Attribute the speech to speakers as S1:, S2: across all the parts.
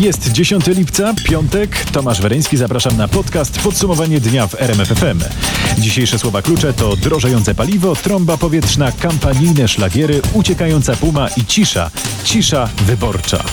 S1: Jest 10 lipca, piątek. Tomasz Wereński, zapraszam na podcast Podsumowanie dnia w RMFFM. Dzisiejsze słowa klucze to drożejące paliwo, trąba powietrzna, kampanijne szlagiery, uciekająca puma i cisza. Cisza wyborcza.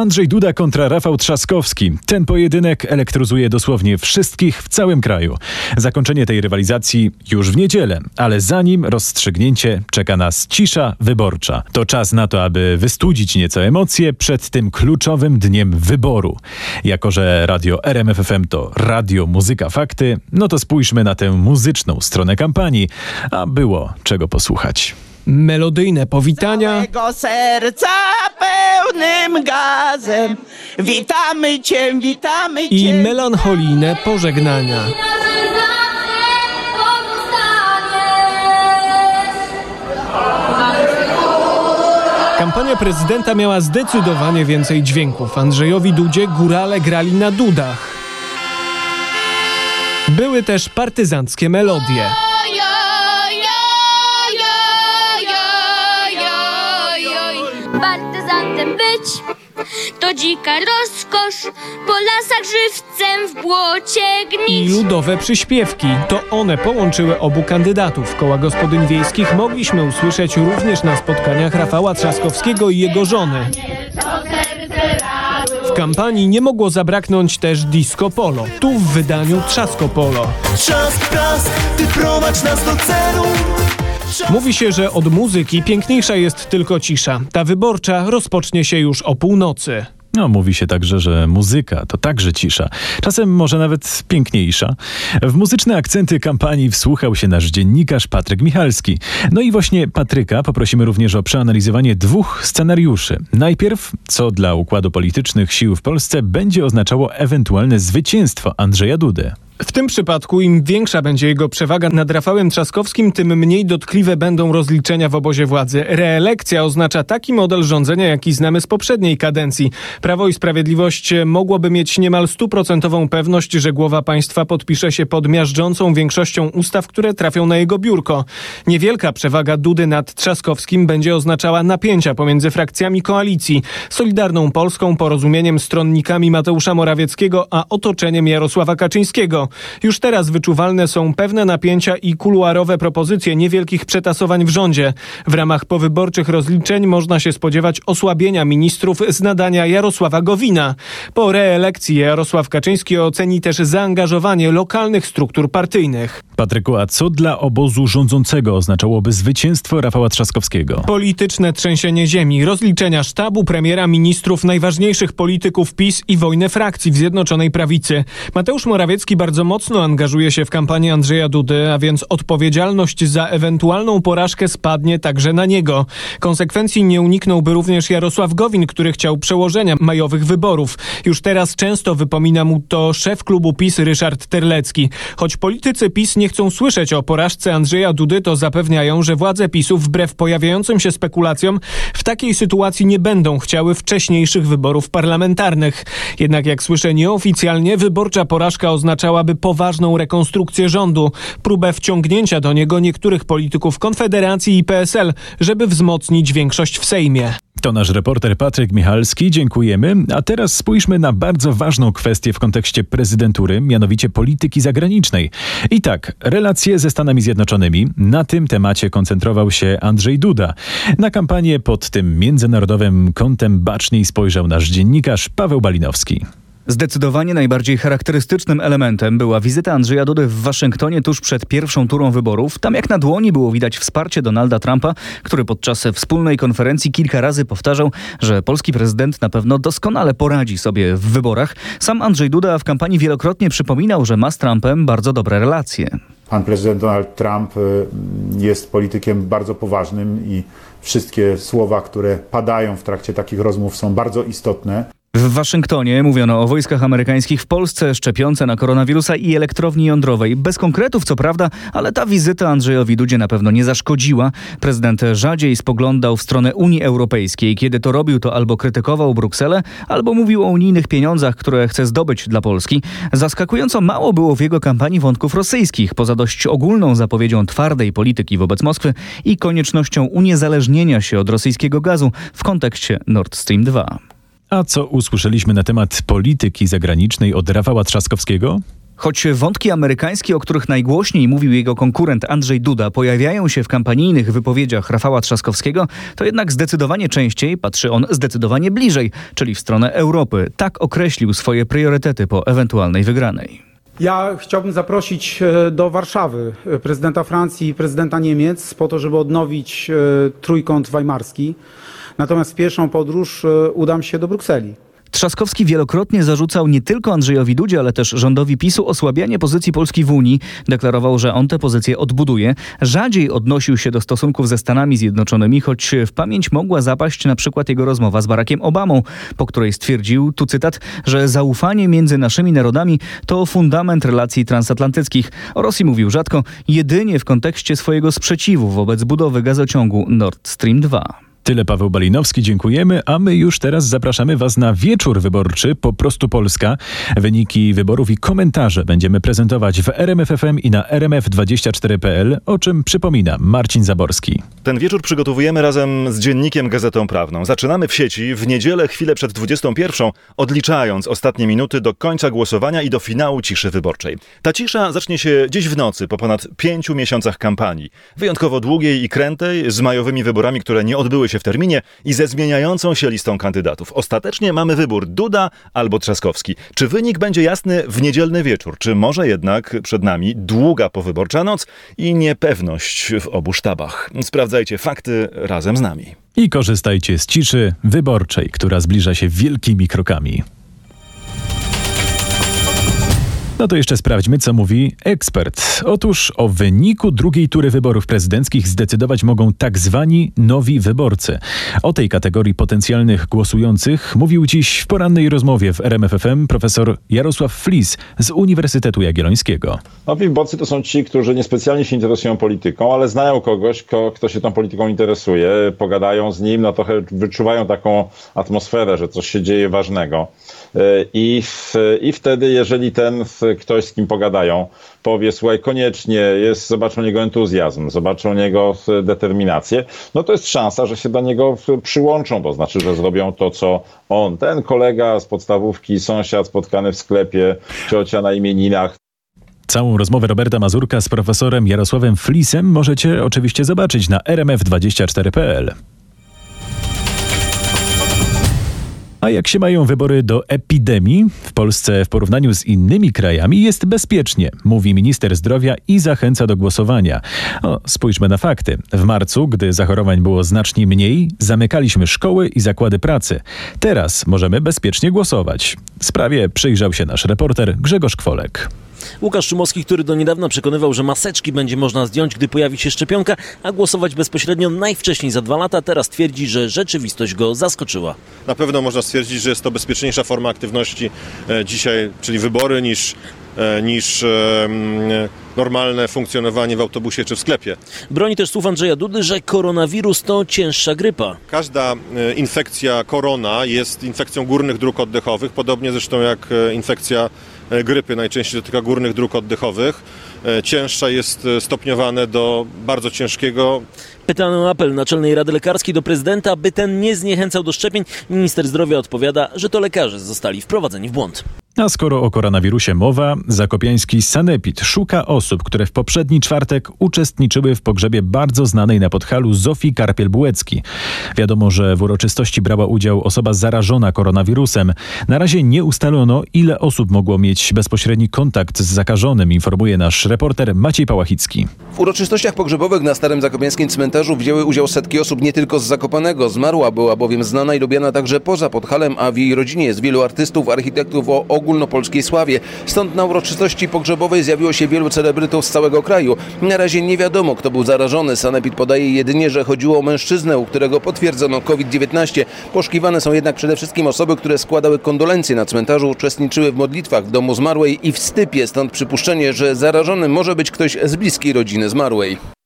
S1: Andrzej Duda kontra Rafał Trzaskowski. Ten pojedynek elektryzuje dosłownie wszystkich w całym kraju. Zakończenie tej rywalizacji już w niedzielę, ale zanim rozstrzygnięcie czeka nas cisza wyborcza. To czas na to, aby wystudzić nieco emocje przed tym kluczowym dniem wyboru. Jako, że radio RMFFM to radio muzyka fakty, no to spójrzmy na tę muzyczną stronę kampanii, a było czego posłuchać.
S2: Melodyjne powitania
S3: Mego serca gazem. Witamy Cię, witamy Cię.
S2: i melancholijne pożegnania. Kampania prezydenta miała zdecydowanie więcej dźwięków. Andrzejowi Dudzie górale grali na dudach. Były też partyzanckie melodie.
S4: To dzika rozkosz, po lasach żywcem w błocie
S2: i
S4: gnić.
S2: ludowe przyśpiewki. To one połączyły obu kandydatów. Koła gospodyń wiejskich mogliśmy usłyszeć również na spotkaniach Rafała Trzaskowskiego i jego żony. W kampanii nie mogło zabraknąć też disco polo. Tu w wydaniu Trzasko Polo.
S5: Trzask, prask, ty prowadź nas do celu
S2: Mówi się, że od muzyki piękniejsza jest tylko cisza. Ta wyborcza rozpocznie się już o północy.
S1: No, mówi się także, że muzyka to także cisza. Czasem może nawet piękniejsza. W muzyczne akcenty kampanii wsłuchał się nasz dziennikarz Patryk Michalski. No i właśnie Patryka poprosimy również o przeanalizowanie dwóch scenariuszy. Najpierw, co dla układu politycznych sił w Polsce będzie oznaczało ewentualne zwycięstwo Andrzeja Dudy.
S2: W tym przypadku im większa będzie jego przewaga nad Rafałem Trzaskowskim, tym mniej dotkliwe będą rozliczenia w obozie władzy. Reelekcja oznacza taki model rządzenia, jaki znamy z poprzedniej kadencji. Prawo i Sprawiedliwość mogłoby mieć niemal stuprocentową pewność, że głowa państwa podpisze się pod miażdżącą większością ustaw, które trafią na jego biurko. Niewielka przewaga Dudy nad Trzaskowskim będzie oznaczała napięcia pomiędzy frakcjami koalicji. Solidarną Polską, porozumieniem stronnikami Mateusza Morawieckiego, a otoczeniem Jarosława Kaczyńskiego. Już teraz wyczuwalne są pewne napięcia i kuluarowe propozycje niewielkich przetasowań w rządzie. W ramach powyborczych rozliczeń można się spodziewać osłabienia ministrów z nadania Jarosława Gowina. Po reelekcji Jarosław Kaczyński oceni też zaangażowanie lokalnych struktur partyjnych.
S1: Patryku, a co dla obozu rządzącego oznaczałoby zwycięstwo Rafała Trzaskowskiego?
S2: Polityczne trzęsienie ziemi, rozliczenia sztabu, premiera, ministrów, najważniejszych polityków PiS i wojnę frakcji w Zjednoczonej Prawicy. Mateusz Morawiecki bardzo mocno angażuje się w kampanię Andrzeja Dudy, a więc odpowiedzialność za ewentualną porażkę spadnie także na niego. Konsekwencji nie uniknąłby również Jarosław Gowin, który chciał przełożenia majowych wyborów. Już teraz często wypomina mu to szef klubu PiS Ryszard Terlecki. Choć politycy PiS nie chcą słyszeć o porażce Andrzeja Dudy, to zapewniają, że władze PiSu wbrew pojawiającym się spekulacjom w takiej sytuacji nie będą chciały wcześniejszych wyborów parlamentarnych. Jednak jak słyszę nieoficjalnie, wyborcza porażka oznaczałaby poważną rekonstrukcję rządu, próbę wciągnięcia do niego niektórych polityków Konfederacji i PSL, żeby wzmocnić większość w Sejmie.
S1: To nasz reporter Patryk Michalski, dziękujemy. A teraz spójrzmy na bardzo ważną kwestię w kontekście prezydentury, mianowicie polityki zagranicznej. I tak, relacje ze Stanami Zjednoczonymi. Na tym temacie koncentrował się Andrzej Duda. Na kampanię pod tym międzynarodowym kątem baczniej spojrzał nasz dziennikarz Paweł Balinowski.
S6: Zdecydowanie najbardziej charakterystycznym elementem była wizyta Andrzeja Dudy w Waszyngtonie tuż przed pierwszą turą wyborów. Tam jak na dłoni było widać wsparcie Donalda Trumpa, który podczas wspólnej konferencji kilka razy powtarzał, że polski prezydent na pewno doskonale poradzi sobie w wyborach. Sam Andrzej Duda w kampanii wielokrotnie przypominał, że ma z Trumpem bardzo dobre relacje.
S7: Pan prezydent Donald Trump y, jest politykiem bardzo poważnym i wszystkie słowa, które padają w trakcie takich rozmów są bardzo istotne.
S6: W Waszyngtonie mówiono o wojskach amerykańskich w Polsce, szczepionce na koronawirusa i elektrowni jądrowej. Bez konkretów, co prawda, ale ta wizyta Andrzejowi Dudzie na pewno nie zaszkodziła. Prezydent rzadziej spoglądał w stronę Unii Europejskiej. Kiedy to robił, to albo krytykował Brukselę, albo mówił o unijnych pieniądzach, które chce zdobyć dla Polski. Zaskakująco mało było w jego kampanii wątków rosyjskich, poza dość ogólną zapowiedzią twardej polityki wobec Moskwy i koniecznością uniezależnienia się od rosyjskiego gazu w kontekście Nord Stream 2.
S1: A co usłyszeliśmy na temat polityki zagranicznej od Rafała Trzaskowskiego?
S6: Choć wątki amerykańskie, o których najgłośniej mówił jego konkurent Andrzej Duda, pojawiają się w kampanijnych wypowiedziach Rafała Trzaskowskiego, to jednak zdecydowanie częściej patrzy on zdecydowanie bliżej, czyli w stronę Europy. Tak określił swoje priorytety po ewentualnej wygranej.
S8: Ja chciałbym zaprosić e, do Warszawy e, prezydenta Francji i prezydenta Niemiec po to, żeby odnowić e, trójkąt weimarski. Natomiast w pierwszą podróż udam się do Brukseli.
S6: Trzaskowski wielokrotnie zarzucał nie tylko Andrzejowi Dudzie, ale też rządowi PiSu osłabianie pozycji Polski w Unii. Deklarował, że on tę pozycję odbuduje. Rzadziej odnosił się do stosunków ze Stanami Zjednoczonymi, choć w pamięć mogła zapaść na przykład jego rozmowa z Barackiem Obamą, po której stwierdził, tu cytat, że zaufanie między naszymi narodami to fundament relacji transatlantyckich. O Rosji mówił rzadko, jedynie w kontekście swojego sprzeciwu wobec budowy gazociągu Nord Stream 2.
S1: Tyle Paweł Balinowski, dziękujemy, a my już teraz zapraszamy Was na wieczór wyborczy po prostu Polska. Wyniki wyborów i komentarze będziemy prezentować w RMFFM i na rmf24.pl, o czym przypomina Marcin Zaborski.
S9: Ten wieczór przygotowujemy razem z dziennikiem Gazetą Prawną. Zaczynamy w sieci w niedzielę, chwilę przed 21, odliczając ostatnie minuty do końca głosowania i do finału ciszy wyborczej. Ta cisza zacznie się dziś w nocy, po ponad pięciu miesiącach kampanii. Wyjątkowo długiej i krętej, z majowymi wyborami, które nie odbyły się w terminie i ze zmieniającą się listą kandydatów. Ostatecznie mamy wybór Duda albo Trzaskowski. Czy wynik będzie jasny w niedzielny wieczór, czy może jednak przed nami długa powyborcza noc i niepewność w obu sztabach? Sprawdzajcie fakty razem z nami.
S1: I korzystajcie z ciszy wyborczej, która zbliża się wielkimi krokami. No to jeszcze sprawdźmy, co mówi ekspert. Otóż o wyniku drugiej tury wyborów prezydenckich zdecydować mogą tak zwani nowi wyborcy. O tej kategorii potencjalnych głosujących mówił dziś w porannej rozmowie w RMFFM profesor Jarosław Flis z Uniwersytetu Jagiellońskiego.
S10: Nowi wyborcy to są ci, którzy niespecjalnie się interesują polityką, ale znają kogoś, kto, się tą polityką interesuje, pogadają z nim, no trochę wyczuwają taką atmosferę, że coś się dzieje ważnego. I, I wtedy, jeżeli ten ktoś, z kim pogadają, powie, słuchaj, koniecznie jest, zobaczą niego entuzjazm, zobaczą niego determinację, no to jest szansa, że się do niego przyłączą, to znaczy, że zrobią to, co on, ten kolega z podstawówki, sąsiad spotkany w sklepie, ciocia na imieninach.
S1: Całą rozmowę Roberta Mazurka z profesorem Jarosławem Flisem możecie oczywiście zobaczyć na rmf24.pl. A jak się mają wybory do epidemii? W Polsce w porównaniu z innymi krajami jest bezpiecznie, mówi minister zdrowia i zachęca do głosowania. O, spójrzmy na fakty. W marcu, gdy zachorowań było znacznie mniej, zamykaliśmy szkoły i zakłady pracy. Teraz możemy bezpiecznie głosować. Sprawie przyjrzał się nasz reporter Grzegorz Kwolek.
S11: Łukasz Szumowski, który do niedawna przekonywał, że maseczki będzie można zdjąć, gdy pojawi się szczepionka, a głosować bezpośrednio najwcześniej za dwa lata, teraz twierdzi, że rzeczywistość go zaskoczyła.
S12: Na pewno można stwierdzić, że jest to bezpieczniejsza forma aktywności e, dzisiaj, czyli wybory, niż, e, niż e, normalne funkcjonowanie w autobusie czy w sklepie.
S11: Broni też słów Andrzeja Dudy, że koronawirus to cięższa grypa.
S12: Każda infekcja korona jest infekcją górnych dróg oddechowych, podobnie zresztą jak infekcja grypy najczęściej dotyka górnych dróg oddechowych. Cięższa jest stopniowane do bardzo ciężkiego.
S11: Pytany o apel Naczelnej Rady Lekarskiej do prezydenta, by ten nie zniechęcał do szczepień, minister zdrowia odpowiada, że to lekarze zostali wprowadzeni w błąd.
S1: A skoro o koronawirusie mowa, zakopiański Sanepid szuka osób, które w poprzedni czwartek uczestniczyły w pogrzebie bardzo znanej na Podhalu Zofii Karpiel-Bułecki. Wiadomo, że w uroczystości brała udział osoba zarażona koronawirusem. Na razie nie ustalono, ile osób mogło mieć bezpośredni kontakt z zakażonym, informuje nasz reporter Maciej Pałachicki.
S13: W uroczystościach pogrzebowych na Starym Zakopiańskim Cmentarzu wzięły udział setki osób nie tylko z Zakopanego. Zmarła była bowiem znana i lubiana także poza Podhalem, a w jej rodzinie jest wielu artystów, architektów o ogólnopolskiej sławie. Stąd na uroczystości pogrzebowej zjawiło się wielu celebrytów z całego kraju. Na razie nie wiadomo, kto był zarażony. Sanepid podaje jedynie, że chodziło o mężczyznę, u którego potwierdzono COVID-19. Poszukiwane są jednak przede wszystkim osoby, które składały kondolencje na cmentarzu, uczestniczyły w modlitwach w domu zmarłej i w stypie, stąd przypuszczenie, że zarażony może być ktoś z bliskiej rodziny zmarłej.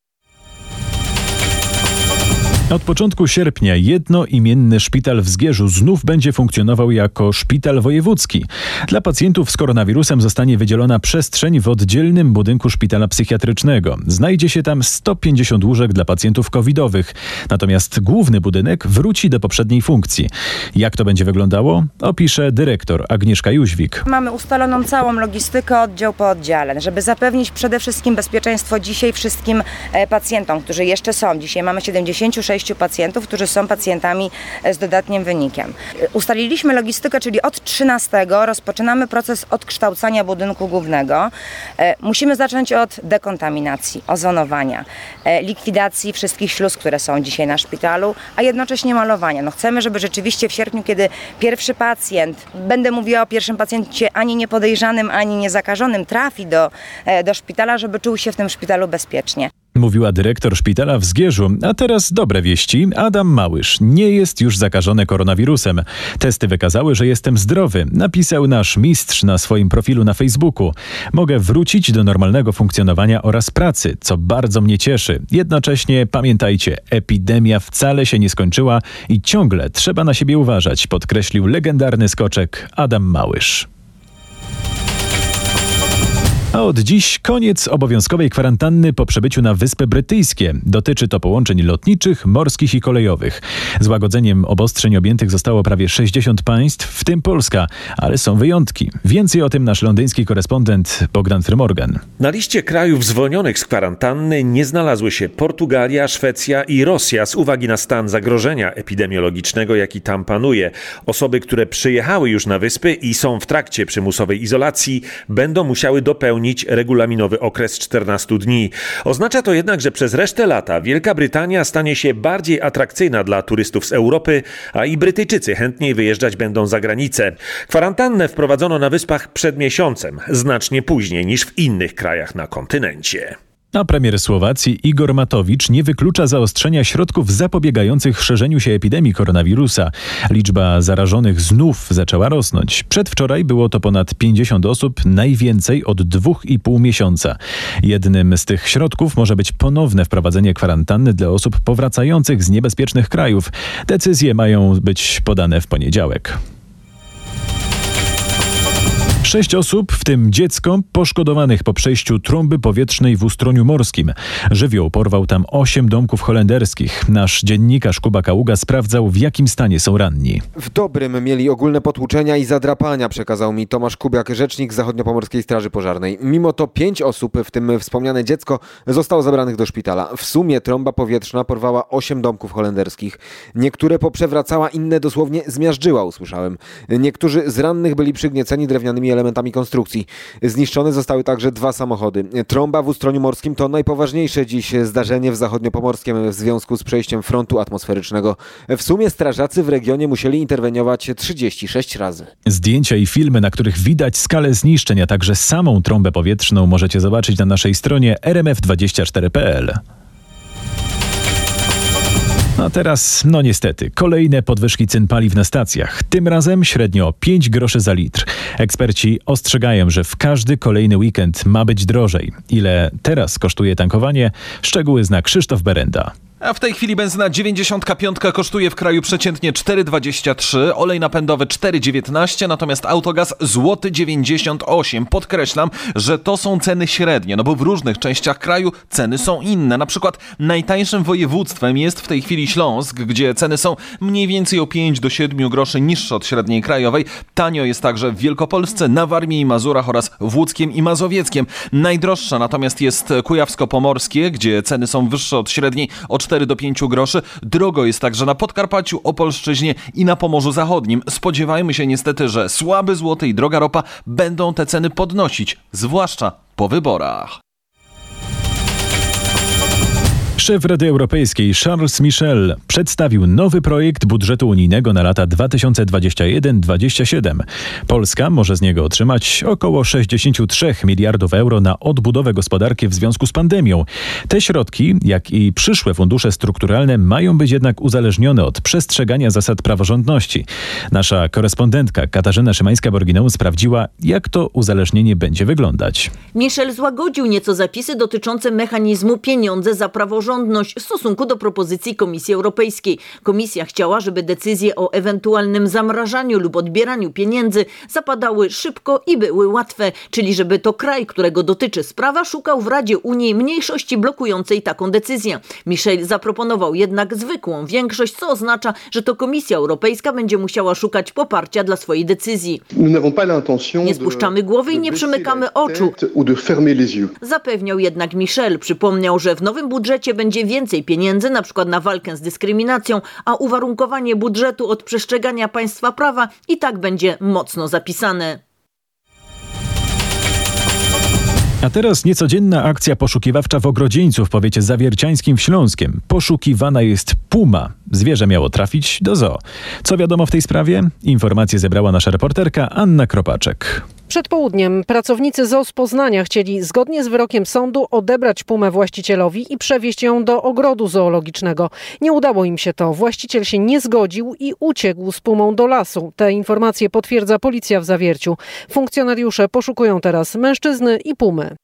S1: Od początku sierpnia jednoimienny szpital w Zgierzu znów będzie funkcjonował jako szpital wojewódzki. Dla pacjentów z koronawirusem zostanie wydzielona przestrzeń w oddzielnym budynku szpitala psychiatrycznego. Znajdzie się tam 150 łóżek dla pacjentów covidowych. Natomiast główny budynek wróci do poprzedniej funkcji. Jak to będzie wyglądało? Opisze dyrektor Agnieszka Jóźwik.
S14: Mamy ustaloną całą logistykę oddział po oddziale, żeby zapewnić przede wszystkim bezpieczeństwo dzisiaj wszystkim e, pacjentom, którzy jeszcze są. Dzisiaj mamy 76 pacjentów, którzy są pacjentami e, z dodatnim wynikiem. E, Ustaliliśmy logistykę, czyli od 13 rozpoczynamy proces odkształcania budynku głównego. E, Musimy zacząć od dekontaminacji, ozonowania, likwidacji wszystkich śluz, które są dzisiaj na szpitalu, a jednocześnie malowania. No chcemy, żeby rzeczywiście w sierpniu, kiedy pierwszy pacjent, będę mówiła o pierwszym pacjencie ani niepodejrzanym, ani niezakażonym, trafi do, do szpitala, żeby czuł się w tym szpitalu bezpiecznie.
S1: Mówiła dyrektor szpitala w Zgierzu. A teraz dobre wieści. Adam Małysz nie jest już zakażony koronawirusem. Testy wykazały, że jestem zdrowy, napisał nasz mistrz na swoim profilu na Facebooku. Mogę wrócić do normalnego funkcjonowania oraz pracy, co bardzo mnie cieszy. Jednocześnie pamiętajcie, epidemia wcale się nie skończyła i ciągle trzeba na siebie uważać, podkreślił legendarny skoczek Adam Małysz. A od dziś koniec obowiązkowej kwarantanny po przebyciu na Wyspy Brytyjskie. Dotyczy to połączeń lotniczych, morskich i kolejowych. Złagodzeniem obostrzeń objętych zostało prawie 60 państw, w tym Polska, ale są wyjątki. Więcej o tym nasz londyński korespondent Bogdan Frymorgan.
S15: Na liście krajów zwolnionych z kwarantanny nie znalazły się Portugalia, Szwecja i Rosja z uwagi na stan zagrożenia epidemiologicznego, jaki tam panuje. Osoby, które przyjechały już na wyspy i są w trakcie przymusowej izolacji, będą musiały dopełnić regulaminowy okres 14 dni. Oznacza to jednak, że przez resztę lata Wielka Brytania stanie się bardziej atrakcyjna dla turystów z Europy, a i Brytyjczycy chętniej wyjeżdżać będą za granicę. Kwarantannę wprowadzono na wyspach przed miesiącem, znacznie później niż w innych krajach na kontynencie.
S1: A premier Słowacji Igor Matowicz nie wyklucza zaostrzenia środków zapobiegających szerzeniu się epidemii koronawirusa. Liczba zarażonych znów zaczęła rosnąć. Przedwczoraj było to ponad 50 osób, najwięcej od dwóch i pół miesiąca. Jednym z tych środków może być ponowne wprowadzenie kwarantanny dla osób powracających z niebezpiecznych krajów. Decyzje mają być podane w poniedziałek. Sześć osób, w tym dziecko, poszkodowanych po przejściu trąby powietrznej w Ustroniu Morskim. Żywioł porwał tam osiem domków holenderskich. Nasz dziennikarz Kuba Kaługa sprawdzał, w jakim stanie są ranni.
S16: W dobrym mieli ogólne potłuczenia i zadrapania, przekazał mi Tomasz Kubiak, rzecznik Zachodniopomorskiej Straży Pożarnej. Mimo to pięć osób, w tym wspomniane dziecko, zostało zabranych do szpitala. W sumie trąba powietrzna porwała osiem domków holenderskich. Niektóre poprzewracała, inne dosłownie zmiażdżyła, usłyszałem. Niektórzy z rannych byli przygnieceni drewnianymi elementami konstrukcji. Zniszczone zostały także dwa samochody. Trąba w Ustroniu Morskim to najpoważniejsze dziś zdarzenie w Zachodniopomorskiem w związku z przejściem frontu atmosferycznego. W sumie strażacy w regionie musieli interweniować 36 razy.
S1: Zdjęcia i filmy, na których widać skalę zniszczeń, a także samą trąbę powietrzną możecie zobaczyć na naszej stronie rmf24.pl. A teraz, no niestety, kolejne podwyżki cen paliw na stacjach. Tym razem średnio 5 groszy za litr. Eksperci ostrzegają, że w każdy kolejny weekend ma być drożej. Ile teraz kosztuje tankowanie? Szczegóły zna Krzysztof Berenda.
S17: A w tej chwili benzyna 95 kosztuje w kraju przeciętnie 4,23, olej napędowy 4,19, natomiast autogaz złoty 98. Podkreślam, że to są ceny średnie, no bo w różnych częściach kraju ceny są inne. Na przykład najtańszym województwem jest w tej chwili Śląsk, gdzie ceny są mniej więcej o 5 do 7 groszy niższe od średniej krajowej. Tanio jest także w Wielkopolsce, na Warmii i Mazurach oraz w Łódzkiem i Mazowieckiem. Najdroższa natomiast jest Kujawsko-Pomorskie, gdzie ceny są wyższe od średniej o 4 do 5 groszy. Drogo jest także na Podkarpaciu, Opolszczyźnie i na Pomorzu Zachodnim. Spodziewajmy się niestety, że słaby złoty i droga ropa będą te ceny podnosić, zwłaszcza po wyborach.
S1: Szef Rady Europejskiej Charles Michel przedstawił nowy projekt budżetu unijnego na lata 2021-2027. Polska może z niego otrzymać około 63 miliardów euro na odbudowę gospodarki w związku z pandemią. Te środki, jak i przyszłe fundusze strukturalne mają być jednak uzależnione od przestrzegania zasad praworządności. Nasza korespondentka Katarzyna Szymańska-Borgineu sprawdziła, jak to uzależnienie będzie wyglądać.
S18: Michel złagodził nieco zapisy dotyczące mechanizmu pieniądze za praworządność w stosunku do propozycji Komisji Europejskiej. Komisja chciała, żeby decyzje o ewentualnym zamrażaniu lub odbieraniu pieniędzy zapadały szybko i były łatwe, czyli żeby to kraj, którego dotyczy sprawa, szukał w Radzie Unii mniejszości blokującej taką decyzję. Michel zaproponował jednak zwykłą większość, co oznacza, że to Komisja Europejska będzie musiała szukać poparcia dla swojej decyzji. Nie spuszczamy głowy i nie przymykamy oczu. Zapewniał jednak Michel. Przypomniał, że w nowym budżecie będzie więcej pieniędzy, na przykład na walkę z dyskryminacją, a uwarunkowanie budżetu od przestrzegania państwa prawa i tak będzie mocno zapisane.
S1: A teraz niecodzienna akcja poszukiwawcza w Ogrodzieńcu w powiecie zawierciańskim w Śląskiem. Poszukiwana jest puma. Zwierzę miało trafić do zoo. Co wiadomo w tej sprawie? Informacje zebrała nasza reporterka Anna Kropaczek.
S19: Przed południem pracownicy ZOO Poznania chcieli zgodnie z wyrokiem sądu odebrać pumę właścicielowi i przewieźć ją do ogrodu zoologicznego. Nie udało im się to. Właściciel się nie zgodził i uciekł z pumą do lasu. Te informacje potwierdza policja w Zawierciu. Funkcjonariusze poszukują teraz mężczyzny i pumy.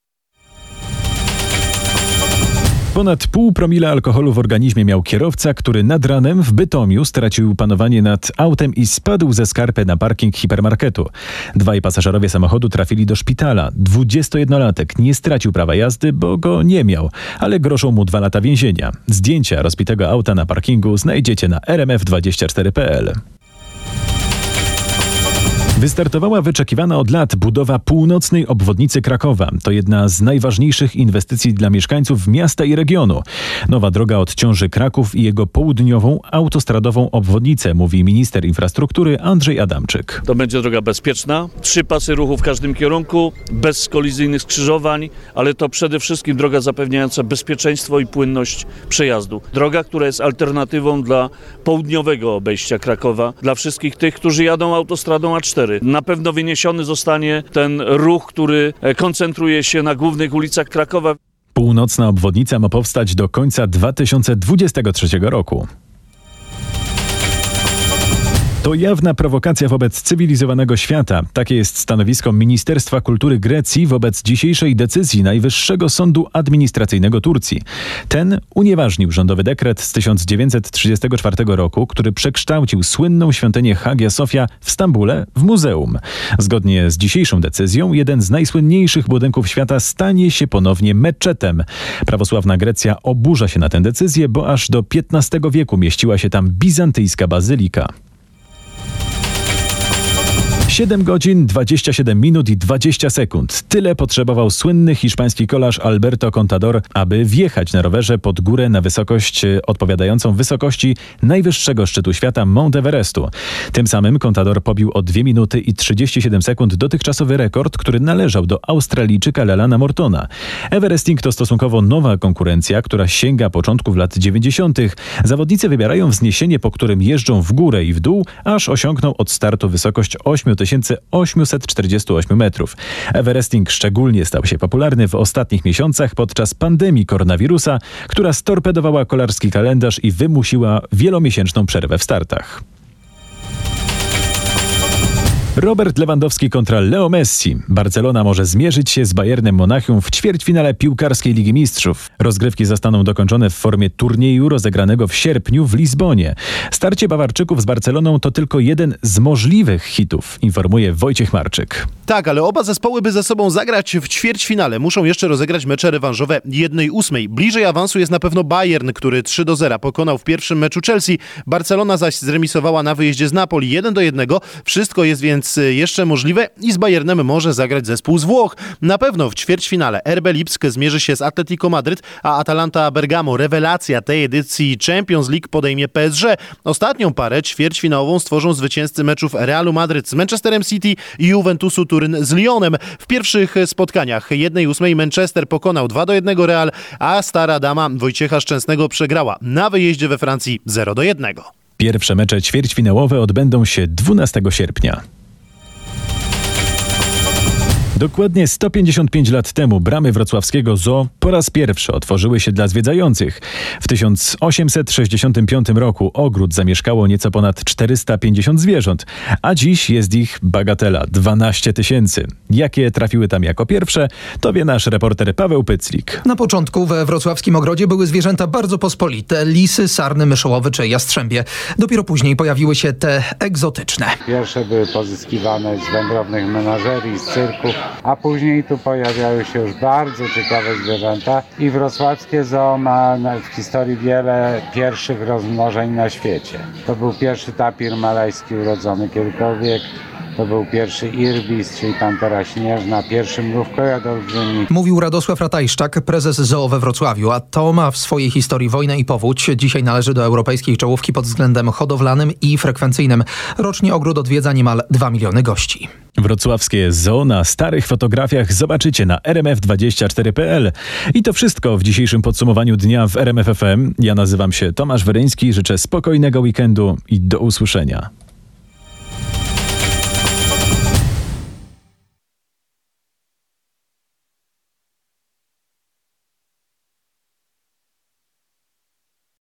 S1: Ponad pół promila alkoholu w organizmie miał kierowca, który nad ranem w Bytomiu stracił panowanie nad autem i spadł ze skarpy na parking hipermarketu. Dwaj pasażerowie samochodu trafili do szpitala. 21-latek nie stracił prawa jazdy, bo go nie miał, ale grożą mu dwa lata więzienia. Zdjęcia rozbitego auta na parkingu znajdziecie na rmf24.pl. Wystartowała wyczekiwana od lat budowa północnej obwodnicy Krakowa. To jedna z najważniejszych inwestycji dla mieszkańców miasta i regionu. Nowa droga odciąży Kraków i jego południową autostradową obwodnicę, mówi minister infrastruktury Andrzej Adamczyk.
S20: To będzie droga bezpieczna, trzy pasy ruchu w każdym kierunku, bez kolizyjnych skrzyżowań, ale to przede wszystkim droga zapewniająca bezpieczeństwo i płynność przejazdu. Droga, która jest alternatywą dla południowego obejścia Krakowa, dla wszystkich tych, którzy jadą autostradą A4. Na pewno wyniesiony zostanie ten ruch, który koncentruje się na głównych ulicach Krakowa.
S1: Północna obwodnica ma powstać do końca 2023 roku. To jawna prowokacja wobec cywilizowanego świata. Takie jest stanowisko Ministerstwa Kultury Grecji wobec dzisiejszej decyzji Najwyższego Sądu Administracyjnego Turcji. Ten unieważnił rządowy dekret z 1934 roku, który przekształcił słynną świątynię Hagia Sofia w Stambule w muzeum. Zgodnie z dzisiejszą decyzją, jeden z najsłynniejszych budynków świata stanie się ponownie meczetem. Prawosławna Grecja oburza się na tę decyzję, bo aż do XV wieku mieściła się tam bizantyjska bazylika. 7 godzin, 27 minut i 20 sekund. Tyle potrzebował słynny hiszpański kolarz Alberto Contador, aby wjechać na rowerze pod górę na wysokość e, odpowiadającą wysokości najwyższego szczytu świata Mount Everestu. Tym samym Contador pobił o 2 minuty i 37 sekund dotychczasowy rekord, który należał do Australijczyka Lelana Mortona. Everesting to stosunkowo nowa konkurencja, która sięga początków lat 90. Zawodnicy wybierają wzniesienie, po którym jeżdżą w górę i w dół, aż osiągną od startu wysokość 8 848 metrów. Everesting szczególnie stał się popularny w ostatnich miesiącach podczas pandemii koronawirusa, która storpedowała kolarski kalendarz i wymusiła wielomiesięczną przerwę w startach. Robert Lewandowski kontra Leo Messi. Barcelona może zmierzyć się z Bayernem Monachium w ćwierćfinale piłkarskiej Ligi Mistrzów. Rozgrywki zostaną dokończone w formie turnieju rozegranego w sierpniu w Lizbonie. Starcie Bawarczyków z Barceloną to tylko jeden z możliwych hitów, informuje Wojciech Marczyk.
S21: Tak, ale oba zespoły by ze sobą zagrać w ćwierćfinale. Muszą jeszcze rozegrać mecze rewanżowe 1-8. Bliżej awansu jest na pewno Bayern, który 3 do 0 pokonał w pierwszym meczu Chelsea. Barcelona zaś zremisowała na wyjeździe z Napoli 1 do 1. Wszystko jest więc nic jeszcze możliwe i z Bayernem może zagrać zespół z Włoch. Na pewno w ćwierćfinale RB Lipsk zmierzy się z Atletico Madryt, a Atalanta Bergamo, rewelacja tej edycji Champions League podejmie PSG. Ostatnią parę ćwierćfinałową stworzą zwycięzcy meczów Realu Madryt z Manchesterem City i Juventusu Turyn z Lyonem. W pierwszych spotkaniach 1-8 Manchester pokonał 2 do 1 Real, a stara dama Wojciecha Szczęsnego przegrała na wyjeździe we Francji 0 do 1.
S1: Pierwsze mecze ćwierćfinałowe odbędą się 12 sierpnia. Dokładnie 155 lat temu bramy wrocławskiego zoo po raz pierwszy otworzyły się dla zwiedzających. W 1865 roku ogród zamieszkało nieco ponad 450 zwierząt, a dziś jest ich bagatela 12 tysięcy. Jakie trafiły tam jako pierwsze, to wie nasz reporter Paweł Pyclik.
S22: Na początku we wrocławskim ogrodzie były zwierzęta bardzo pospolite, lisy, sarny, myszołowy czy jastrzębie. Dopiero później pojawiły się te egzotyczne.
S23: Pierwsze były pozyskiwane z wędrownych menażerii, z cyrków, a później tu pojawiały się już bardzo ciekawe zwierzęta i wrocławskie zoo ma w historii wiele pierwszych rozmnożeń na świecie. To był pierwszy tapir malajski urodzony kiedykolwiek, to był pierwszy irbis, czyli pantera śnieżna, pierwszy mrówkojad olbrzymi.
S22: Mówił Radosław Ratajszczak, prezes zoo we Wrocławiu, a to ma w swojej historii wojnę i powódź. Dzisiaj należy do europejskiej czołówki pod względem hodowlanym i frekwencyjnym. Rocznie ogród odwiedza niemal 2 miliony gości.
S1: Wrocławskie zoo na starych fotografiach zobaczycie na rmf24.pl. I to wszystko w dzisiejszym podsumowaniu dnia w RMF FM. Ja nazywam się Tomasz Weryński, życzę spokojnego weekendu i do usłyszenia.